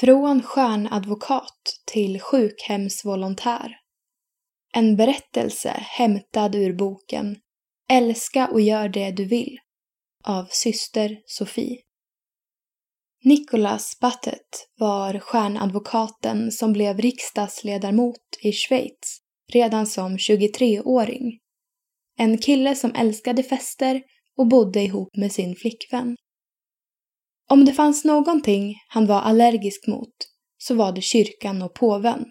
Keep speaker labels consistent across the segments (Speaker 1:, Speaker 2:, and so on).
Speaker 1: Från stjärnadvokat till sjukhemsvolontär. En berättelse hämtad ur boken Älska och gör det du vill av syster Sofie. Nicolas Battet var stjärnadvokaten som blev riksdagsledamot i Schweiz redan som 23-åring. En kille som älskade fester och bodde ihop med sin flickvän. Om det fanns någonting han var allergisk mot så var det kyrkan och påven.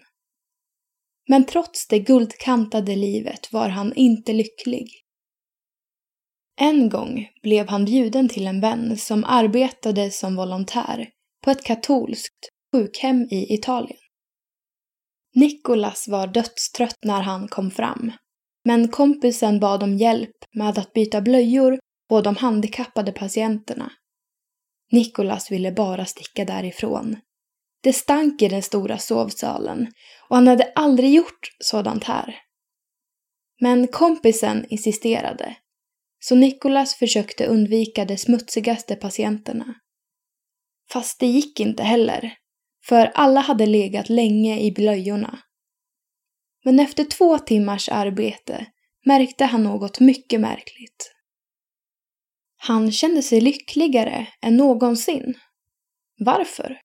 Speaker 1: Men trots det guldkantade livet var han inte lycklig. En gång blev han bjuden till en vän som arbetade som volontär på ett katolskt sjukhem i Italien. Nicholas var dödstrött när han kom fram, men kompisen bad om hjälp med att byta blöjor på de handikappade patienterna. Nikolas ville bara sticka därifrån. Det stank i den stora sovsalen och han hade aldrig gjort sådant här. Men kompisen insisterade, så Nikolas försökte undvika de smutsigaste patienterna. Fast det gick inte heller, för alla hade legat länge i blöjorna. Men efter två timmars arbete märkte han något mycket märkligt. Han kände sig lyckligare än någonsin. Varför?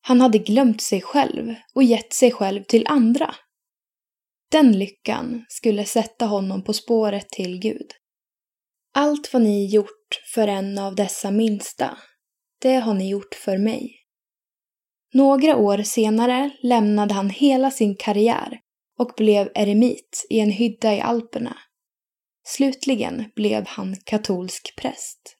Speaker 1: Han hade glömt sig själv och gett sig själv till andra. Den lyckan skulle sätta honom på spåret till Gud. Allt vad ni gjort för en av dessa minsta, det har ni gjort för mig. Några år senare lämnade han hela sin karriär och blev eremit i en hydda i Alperna. Slutligen blev han katolsk präst.